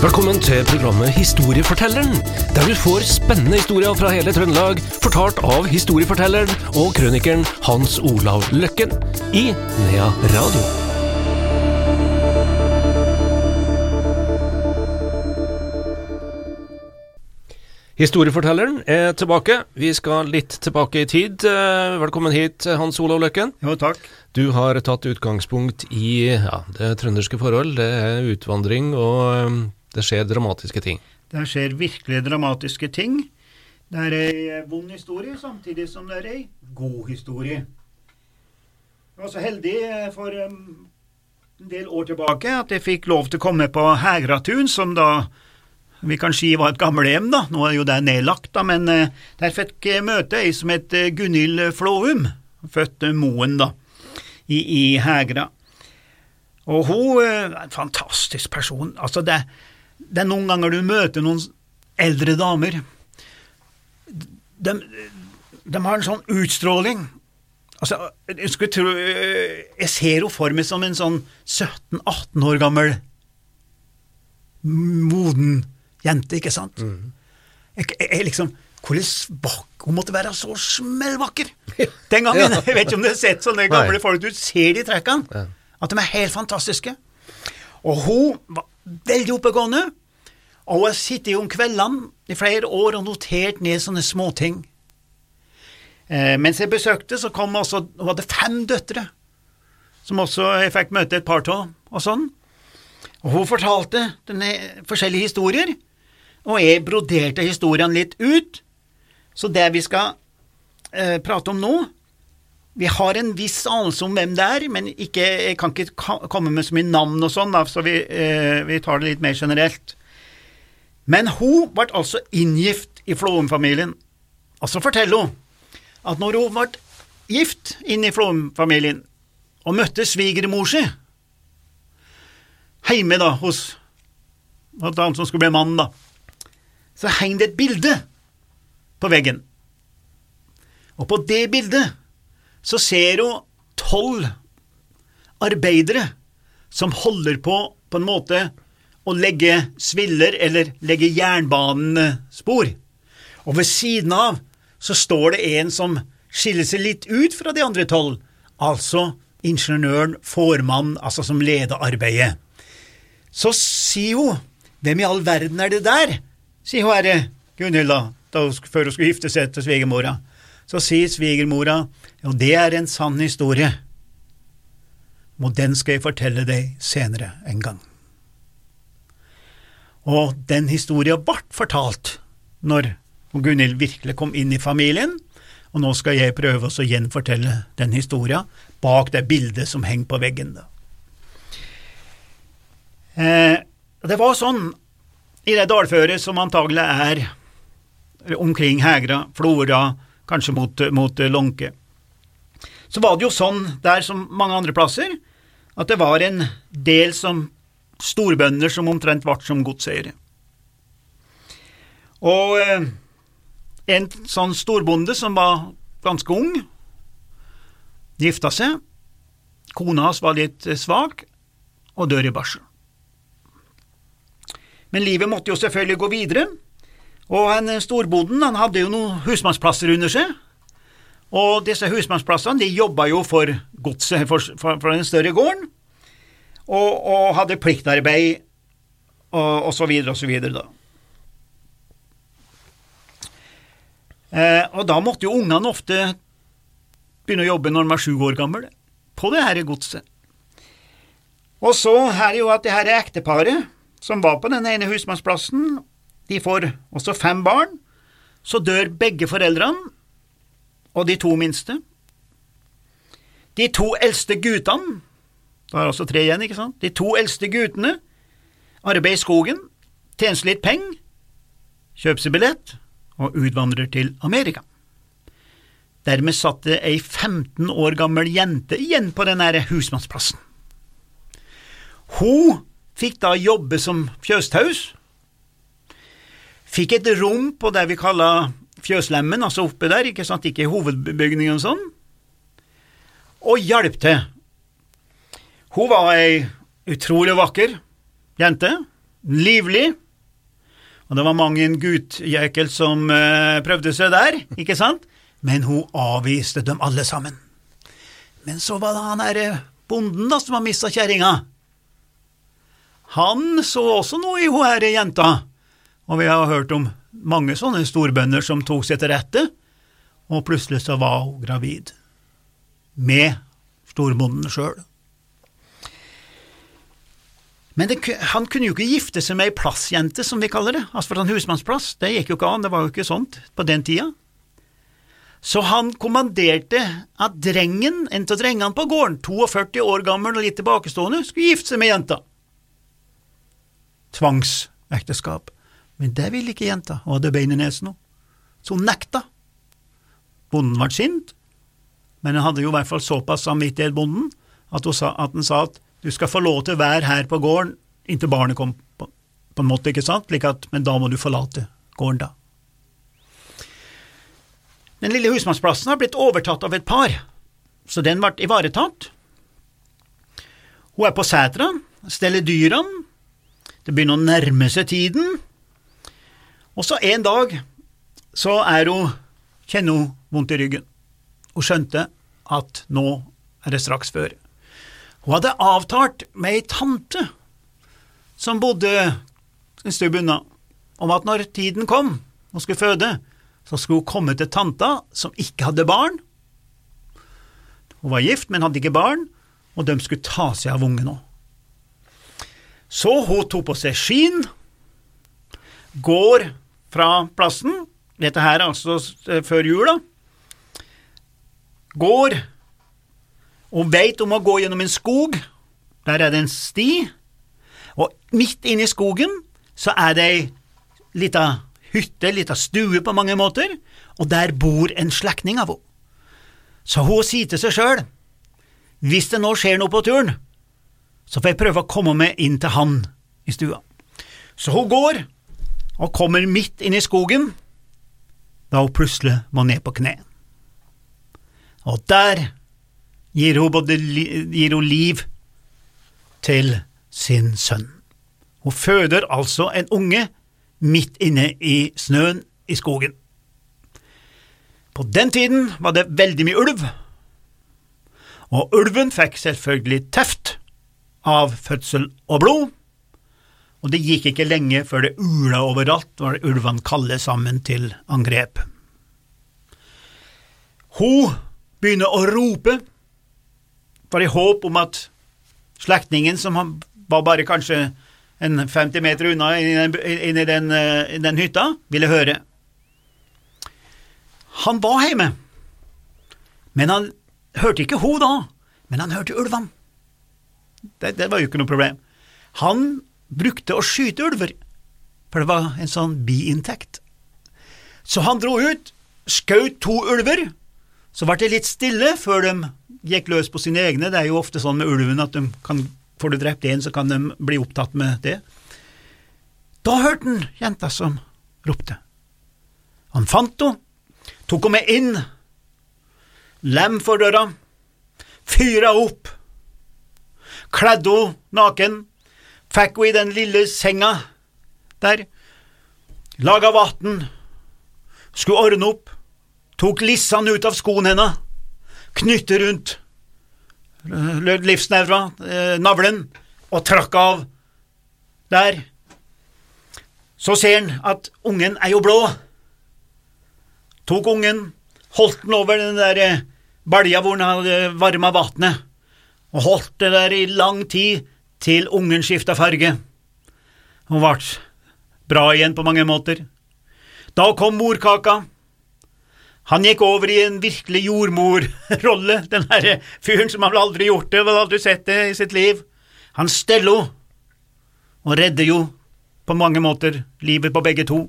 Velkommen til programmet Historiefortelleren, der du får spennende historier fra hele Trøndelag, fortalt av historiefortelleren og krønikeren Hans Olav Løkken i Nea Radio. Historiefortelleren er tilbake. Vi skal litt tilbake i tid. Eh, Velkommen hit, Hans Olav Løkken. Jo, takk. Du har tatt utgangspunkt i ja, det trønderske forhold. Det er utvandring, og um, det skjer dramatiske ting. Det skjer virkelig dramatiske ting. Det er ei vond historie, samtidig som det er ei god historie. Jeg var så heldig eh, for um, en del år tilbake at jeg fikk lov til å komme på Hægratun, som da vi kan si var et gamlehjem, da. Nå er jo det nedlagt, da, men eh, der fikk jeg møte ei som het eh, Gunhild Flåum, født eh, Moen, da, i, i Hægra. Og hun er en fantastisk person. Altså, det, det er noen ganger du møter noen eldre damer. De, de har en sånn utstråling. Altså, jeg skulle tro Jeg ser henne for meg som en sånn 17-18 år gammel moden jente, ikke sant? Jeg, jeg, jeg liksom Hvordan vak- Hun måtte være så smellvakker den gangen! Jeg vet ikke om du har sett sånne gamle Nei. folk, du ser de trekkene. Ja. At de er helt fantastiske. Og hun var veldig oppegående. Og hun har sittet om kveldene i flere år og notert ned sånne småting. Eh, mens jeg besøkte, så kom også Hun hadde fem døtre, som også jeg fikk møte et par av, og sånn. Og hun fortalte denne forskjellige historier, og jeg broderte historiene litt ut. Så det vi skal eh, prate om nå Vi har en viss anelse om hvem det er, men ikke, jeg kan ikke komme med så mye navn og sånn, så vi, eh, vi tar det litt mer generelt. Men hun ble altså inngift i Flåum-familien. Og så forteller hun at når hun ble gift inn i Flåum-familien og møtte svigermor si hjemme da, hos han som skulle bli mann, da, så henger det et bilde på veggen. Og på det bildet så ser hun tolv arbeidere som holder på på en måte å legge sviller eller legge jernbanespor. Og ved siden av så står det en som skiller seg litt ut fra de andre tolv, altså ingeniøren, formann, altså som leder arbeidet. Så sier hun, hvem i all verden er det der? sier hun herre Gunhild da, før hun skulle gifte seg til svigermora. Så sier svigermora, jo det er en sann historie, og den skal jeg fortelle deg senere en gang. Og den historien ble fortalt når Gunhild virkelig kom inn i familien, og nå skal jeg prøve å gjenfortelle den historien bak det bildet som henger på veggen. Eh, det var sånn i det dalføret som antagelig er omkring Hegra, Flora, kanskje mot, mot Lånke. Så var det jo sånn der som mange andre plasser, at det var en del som storbønder som omtrent ble som godseiere. Og eh, en sånn storbonde som var ganske ung, gifta seg, kona hans var litt eh, svak og dør i barsel. Men livet måtte jo selvfølgelig gå videre, og en storbonden han hadde jo noen husmannsplasser under seg, og disse husmannsplassene de jobba jo for godset, for, for, for den større gården, og, og hadde pliktarbeid og, og så videre og så videre, da. Eh, og da måtte jo ungene ofte begynne å jobbe når de var sju år gamle, på det her godset. Og så her er jo at det her ekteparet som var på den ene husmannsplassen, de får også fem barn, så dør begge foreldrene, og de to minste. De to eldste guttene, da er altså tre igjen, ikke sant, de to eldste guttene arbeider i skogen, tjener litt penger, kjøper seg billett og utvandrer til Amerika. Dermed satt det ei 15 år gammel jente igjen på den nære husmannsplassen. Hun fikk da jobbe som fjøstaus, fikk et rom på det vi kaller fjøslemmen, altså oppe der, ikke sant, ikke hovedbygningen og sånn, og hjalp til. Hun var ei utrolig vakker jente, livlig, og det var mange en guttjækel som uh, prøvde seg der, ikke sant? Men hun avviste dem alle sammen. Men så var det han derre bonden da som har mista kjerringa. Han så også noe i hun herre jenta, og vi har hørt om mange sånne storbønder som tok seg til rette, og plutselig så var hun gravid. Med storbonden sjøl. Men det, han kunne jo ikke gifte seg med ei plassjente, som vi kaller det, altså for en husmannsplass, det gikk jo ikke an, det var jo ikke sånt på den tida. Så han kommanderte at drengen, en av drengene på gården, 42 år gammel og litt tilbakestående, skulle gifte seg med jenta. Tvangsekteskap. Men det ville ikke jenta, hun hadde bein i nesen. Så hun nekta. Bonden ble sint, men han hadde jo i hvert fall såpass samvittighet, bonden, at, sa, at han sa at du skal få lov til å være her på gården inntil barnet kom, på, på en måte, ikke sant, at, men da må du forlate gården, da. Den lille husmannsplassen har blitt overtatt av et par, så den ble ivaretatt. Hun er på setra, steller dyrene, det begynner å nærme seg tiden, og så en dag så er hun, kjenner hun vondt i ryggen. Hun skjønte at nå er det straks før. Hun hadde avtalt med ei tante som bodde en stund unna, om at når tiden kom og skulle føde, så skulle hun komme til tanta som ikke hadde barn. Hun var gift, men hadde ikke barn, og de skulle ta seg av ungen òg. Så hun tok på seg skien, går fra plassen, dette her altså før jul, da, går og veit om å gå gjennom en skog, der er det en sti, og midt inne i skogen så er det ei lita hytte, lita stue på mange måter, og der bor en slektning av henne. Så hun sier til seg sjøl, hvis det nå skjer noe på turen, så får jeg prøve å komme meg inn til han i stua. Så hun går og kommer midt inn i skogen, da hun plutselig må ned på kne. Og der gir hun, både, gir hun liv til sin sønn. Hun føder altså en unge midt inne i snøen i skogen. På den tiden var det veldig mye ulv, og ulven fikk selvfølgelig teft av fødsel og blod, og det gikk ikke lenge før det ula overalt når ulvene kalle sammen til angrep. Hun begynner å rope, for i håp om at slektningen, som var bare kanskje en 50 meter unna inn i den, inn i den, uh, den hytta, ville høre. Han var hjemme, men han hørte ikke hun da, men han hørte ulvene. Det, det, var jo ikke noe problem. Han brukte å skyte ulver, for det var en sånn biinntekt. Så han dro ut, skjøt to ulver, så ble det litt stille før de gikk løs på sine egne. Det er jo ofte sånn med ulven at de kan Får du drept én, så kan de bli opptatt med det. Da hørte han jenta som ropte. Han fant henne, tok henne med inn, lem for døra, fyra opp, kledde henne naken, fikk hun i den lille senga der, laga vann, skulle ordne opp, tok lissene ut av skoene hennes, knytte rundt livsnerva, eh, navlen, og trakk av der. Så ser han at ungen er jo blå. Tok ungen, holdt den over den der eh, balja hvor han hadde varma vannet, og holdt det der i lang tid til ungen skifta farge. Hun ble bra igjen på mange måter. Da kom morkaka. Han gikk over i en virkelig jordmorrolle, den herre fyren som han aldri gjort det, vel aldri sett det i sitt liv. Han stello og redder jo på mange måter livet på begge to.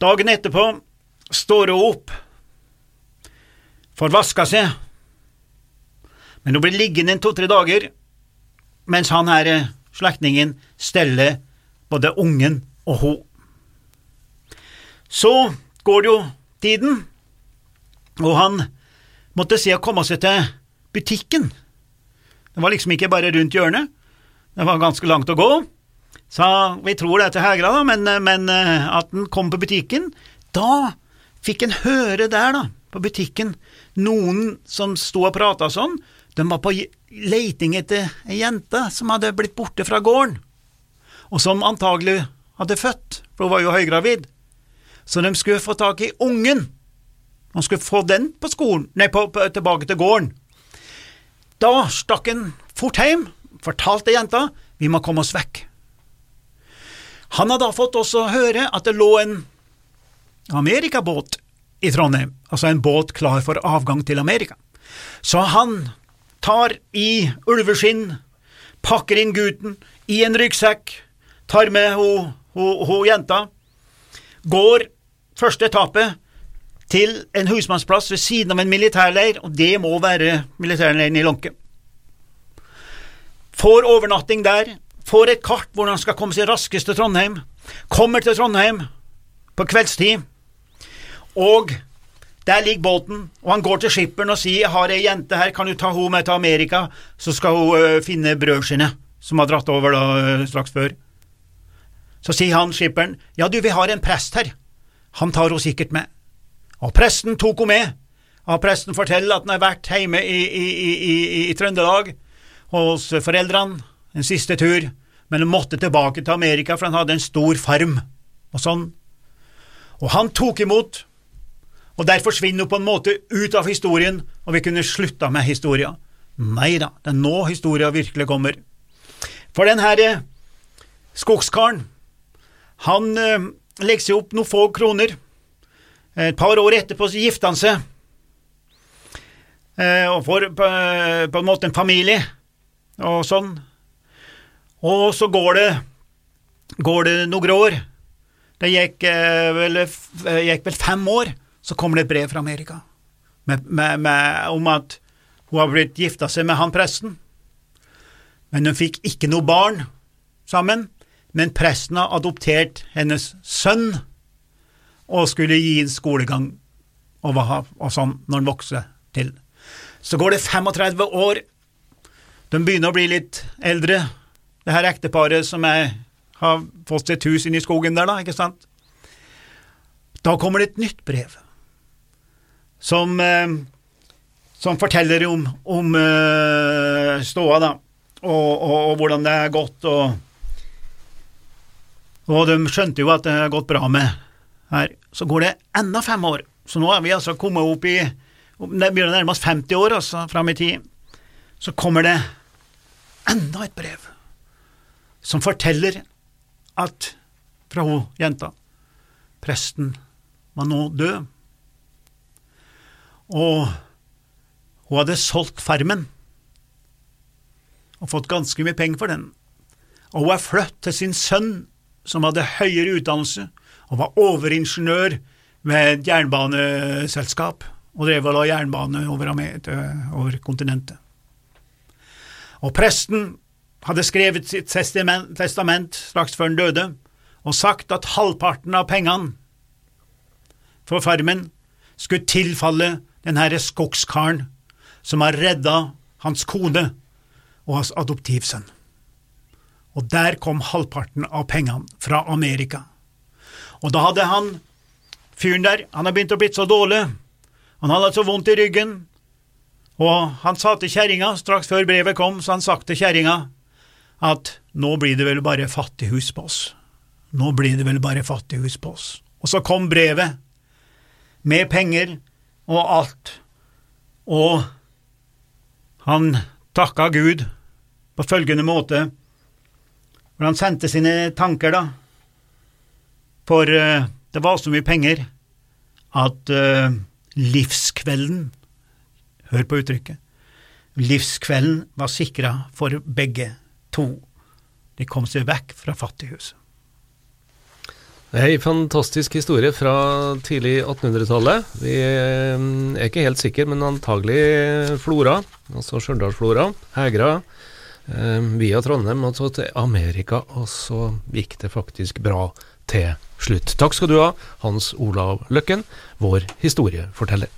Dagen etterpå står hun opp, får vaska seg, men hun blir liggende en to–tre dager mens han her slektningen steller både ungen og hun. Så går det jo tiden, og han måtte se å komme seg til butikken. Det var liksom ikke bare rundt hjørnet, det var ganske langt å gå, Så vi tror det er til Hegra, da, men, men eh, at han kom på butikken. Da fikk han høre der, da, på butikken, noen som sto og prata sånn. De var på leiting etter ei jente som hadde blitt borte fra gården, og som antagelig hadde født, for hun var jo høygravid. Så de skulle få tak i ungen. De skulle få den på skolen, nei, på, på, tilbake til gården. Da stakk en fort hjem, fortalte jenta vi må komme oss vekk. Han hadde da fått også høre at det lå en amerikabåt i Trondheim, altså en båt klar for avgang til Amerika. Så han tar i ulveskinn, pakker inn gutten i en ryggsekk, tar med ho, jenta, går første etappe til en husmannsplass ved siden av en militærleir, og det må være militærleiren i Lånke. Får overnatting der, får et kart hvordan han skal komme seg raskest til Trondheim, kommer til Trondheim på kveldstid, og der ligger båten, og han går til skipperen og sier jeg har ei jente her, kan du ta henne med til Amerika, så skal hun uh, finne brødskinnet som har dratt over da uh, straks før. Så sier han skipperen ja du, vi har en prest her, han tar henne sikkert med. Og presten tok henne med, og presten forteller at han har vært hjemme i, i, i, i Trøndelag hos foreldrene en siste tur, men han måtte tilbake til Amerika, for han hadde en stor farm og sånn. Og han tok imot, og der forsvinner hun på en måte ut av historien, og vi kunne slutta med historia. Nei da, det er nå historia virkelig kommer. For den her eh, skogskaren, han eh, legger seg opp noen få kroner. Et par år etterpå så gifter han seg, eh, og får på, på en måte en familie, og sånn. Og så går det, går det noen år. Det gikk, eh, vel, eh, gikk vel fem år, så kommer det et brev fra Amerika med, med, med, om at hun har blitt gifta seg med han presten. Men hun fikk ikke noe barn sammen, men presten har adoptert hennes sønn og skulle gi en skolegang og, og sånn når han vokser til. Så går det 35 år, de begynner å bli litt eldre, det her ekteparet som jeg har fått sitt hus inne i skogen der, da, ikke sant? Da kommer det et nytt brev som, eh, som forteller om, om uh, ståa, da, og, og, og, hvordan det er gått, og, og de skjønte jo at det har gått bra med her. Så går det enda fem år, så nå er vi altså kommet opp i Det begynner nærmest 50 år, altså, fram i tid. Så kommer det enda et brev som forteller at fra hun jenta presten var nå død, og hun hadde solgt farmen og fått ganske mye penger for den, og hun er flyttet til sin sønn, som hadde høyere utdannelse og var overingeniør ved et jernbaneselskap og drev og la jernbane over, over kontinentet. Og presten hadde skrevet sitt testament straks før han døde, og sagt at halvparten av pengene for farmen skulle tilfalle den herre skogskaren som har redda hans kone og hans adoptivsønn. Og der kom halvparten av pengene fra Amerika. Og da hadde han fyren der, han hadde begynt å bli så dårlig, han hadde så vondt i ryggen, og han sa til kjerringa, straks før brevet kom, så han sagt til kjerringa, at nå blir det vel bare fattighus på oss. Nå blir det vel bare fattighus på oss. Og så kom brevet, med penger og alt, og han takka Gud på følgende måte, hvor han sendte sine tanker, da, for uh, det var så mye penger at uh, livskvelden Hør på uttrykket. Livskvelden var sikra for begge to. De kom seg vekk fra fattighuset. En fantastisk historie fra tidlig 1800-tallet. Vi eh, er ikke helt sikre, men antagelig Flora, altså Stjørdalsflora, Hegra, eh, via Trondheim og så til Amerika, og så gikk det faktisk bra til slutt. Takk skal du ha, Hans Olav Løkken, vår historieforteller.